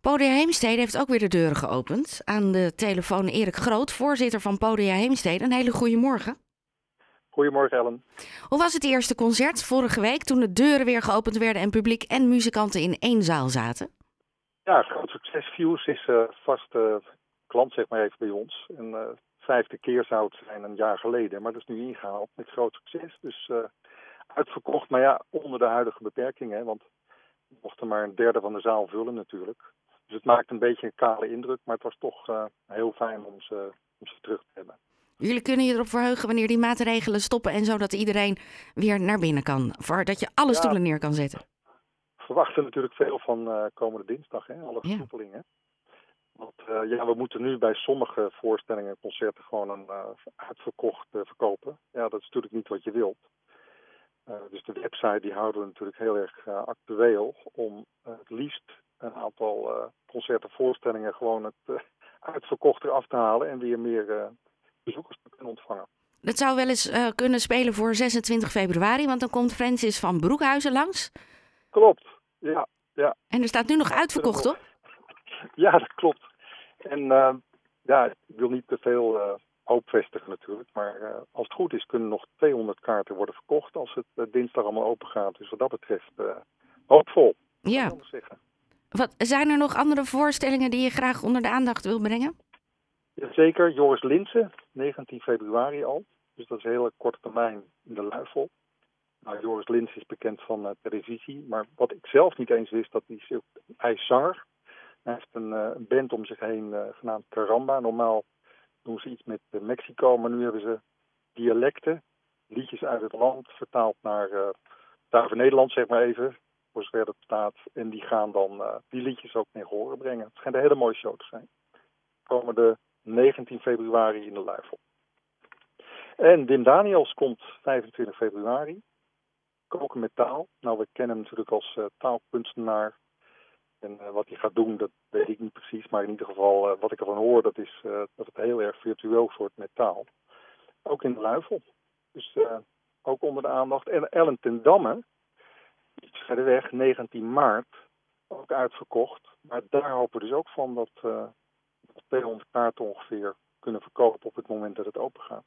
Podia Heemstede heeft ook weer de deuren geopend. Aan de telefoon Erik Groot, voorzitter van Podia Heemstede. Een hele goede morgen. Goedemorgen Ellen. Hoe was het eerste concert vorige week toen de deuren weer geopend werden en publiek en muzikanten in één zaal zaten? Ja, groot succes. Fuse is uh, vaste klant zeg maar even bij ons. En uh, vijfde keer zou het zijn een jaar geleden, maar dat is nu ingehaald met groot succes. Dus uitverkocht, maar ja, onder de huidige beperkingen. Want we mochten maar een derde van de zaal vullen natuurlijk. Dus het maakt een beetje een kale indruk, maar het was toch uh, heel fijn om ze, om ze terug te hebben. Jullie kunnen je erop verheugen wanneer die maatregelen stoppen en zo dat iedereen weer naar binnen kan. Voor dat je alle stoelen ja. neer kan zetten. We verwachten natuurlijk veel van uh, komende dinsdag, hè, alle versoepelingen. Ja. Want uh, ja, we moeten nu bij sommige voorstellingen en concerten gewoon een uitverkocht verkopen. Ja, dat is natuurlijk niet wat je wilt. dus de website die houden we natuurlijk heel erg actueel om het liefst een aantal concerten voorstellingen gewoon het uitverkocht eraf te halen en weer meer bezoekers te kunnen ontvangen. Dat zou wel eens uh, kunnen spelen voor 26 februari, want dan komt Francis van Broekhuizen langs. Klopt, ja. ja. En er staat nu nog uitverkocht, toch? Ja, dat klopt. En uh, ja, ik wil niet te veel uh, hoop vestigen natuurlijk, maar als het goed is kunnen nog 200 kaarten worden verkocht als het dinsdag allemaal open gaat. Dus wat dat betreft hoopvol. Ja. Wat, zijn er nog andere voorstellingen die je graag onder de aandacht wil brengen? Zeker, Joris Linsen, 19 februari al. Dus dat is een hele korte termijn in de luifel. Nou, Joris Linsen is bekend van uh, televisie, maar wat ik zelf niet eens wist, dat hij, is zanger. Hij heeft een, uh, een band om zich heen uh, genaamd Caramba. Normaal doen ze iets met Mexico, maar nu hebben ze dialecten, liedjes uit het land, vertaald naar uh, Nederland, zeg maar even, voor zover dat staat. En die gaan dan die liedjes ook mee horen brengen. Het schijnt een hele mooie show te zijn. Komen de 19 februari in de Luifel. En Wim Daniels komt 25 februari. Koken met taal. Nou, we kennen hem natuurlijk als uh, taalkunstenaar. En uh, wat hij gaat doen, dat weet ik niet precies. Maar in ieder geval, wat ik ervan hoor, dat is dat het heel erg virtuoos wordt met taal. Ook in de Luifel. Dus ook onder de aandacht. En Ellen ten Damme, iets verder weg, 19 maart, ook uitverkocht. Maar daar hopen we dus ook van dat 200 kaarten ongeveer kunnen verkopen op het moment dat het open gaat.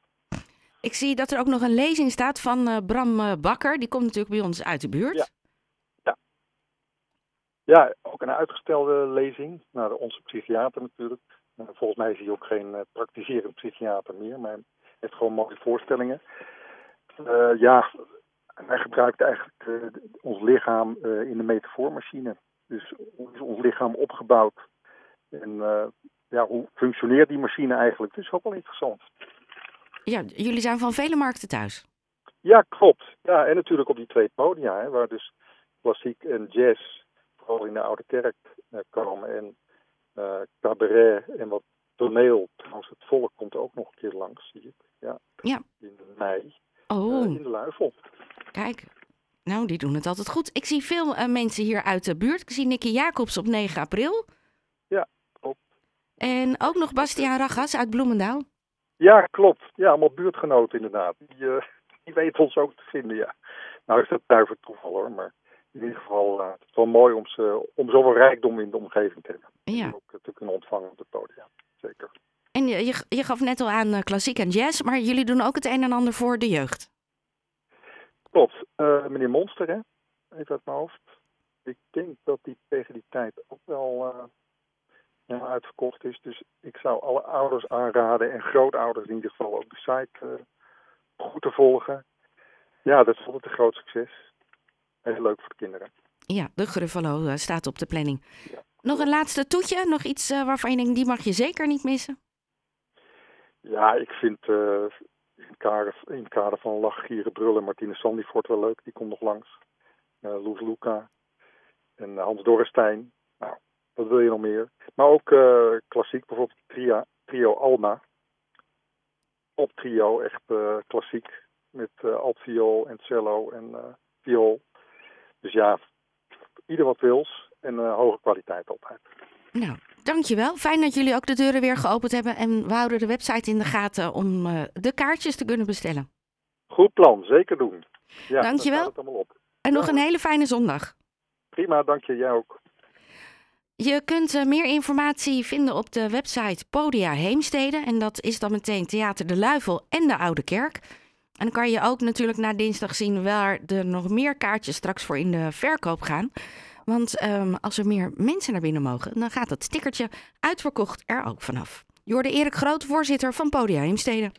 Ik zie dat er ook nog een lezing staat van uh, Bram uh, Bakker. Die komt natuurlijk bij ons uit de buurt. Ja, ja. ja ook een uitgestelde lezing. Nou, onze psychiater natuurlijk. Uh, volgens mij is hij ook geen praktiserend psychiater meer, maar hij heeft gewoon mooie voorstellingen. ja, hij gebruikt eigenlijk ons lichaam in de metafoormachine. Dus hoe is ons lichaam opgebouwd? En ja, hoe functioneert die machine eigenlijk? Dat is ook wel interessant. Ja, jullie zijn van vele markten thuis. Ja, klopt. Ja, en natuurlijk op die twee podia, hè, waar dus klassiek en jazz vooral in de Oude Kerk komen. En cabaret en wat toneel. Trouwens, het volk komt ook nog een keer langs, zie ik. Ja, ja. in mei. Oh. Uh, in de Luifel. Kijk, nou, die doen het altijd goed. Ik zie veel mensen hier uit de buurt. Ik zie Nicky Jacobs op 9 april. Ja, klopt. En ook nog Bastiaan Ragas uit Bloemendaal. Ja, klopt. Ja, allemaal buurtgenoten inderdaad. Die, uh, die weten ons ook te vinden, ja. Nou is dat duiver toeval hoor, maar in ieder geval uh, het is wel mooi om, ze, om zoveel rijkdom in de omgeving te hebben. Ja. En ook te kunnen ontvangen op het podium, zeker. En je, je, je gaf net al aan klassiek en jazz, maar jullie doen ook het een en ander voor de jeugd. Klopt. meneer Monster, hè? even uit mijn hoofd. Ik denk dat die tegen die tijd ook wel ja, uitverkocht is. Dus ik zou alle ouders aanraden en grootouders in ieder geval ook de site uh, goed te volgen. Ja, dat is altijd een groot succes. Heel leuk voor de kinderen. Ja, de Gruffalo staat op de planning. Ja. Nog een laatste toetje? Nog iets waarvan je denkt, die mag je zeker niet missen? Ja, ik vind in het kader van Lach, Gieren, Brullen Martine Sandifort wel leuk. Die komt nog langs. Loes Luca en Hans Dorrestein. Nou, wat wil je nog meer? Maar ook uh, klassiek, bijvoorbeeld trio Alma. Op trio, echt uh, klassiek. Met uh, altviool en cello en viool. Dus ja, ieder wat wils en hoge kwaliteit altijd. Nou, dankjewel. Fijn dat jullie ook de deuren weer geopend hebben. En we houden de website in de gaten om de kaartjes te kunnen bestellen. Goed plan, zeker doen. Ja, dankjewel. Het allemaal op. En nog een hele fijne zondag. Prima, dank je. Jij ook. Je kunt uh, meer informatie vinden op de website Podia Heemstede. En dat is dan meteen Theater de Luifel en de Oude Kerk. En dan kan je ook natuurlijk na dinsdag zien waar er nog meer kaartjes straks voor in de verkoop gaan. Want um, als er meer mensen naar binnen mogen, dan gaat dat stickertje uitverkocht er ook vanaf. Jorde Erik Groot, voorzitter van Podia Heemstede.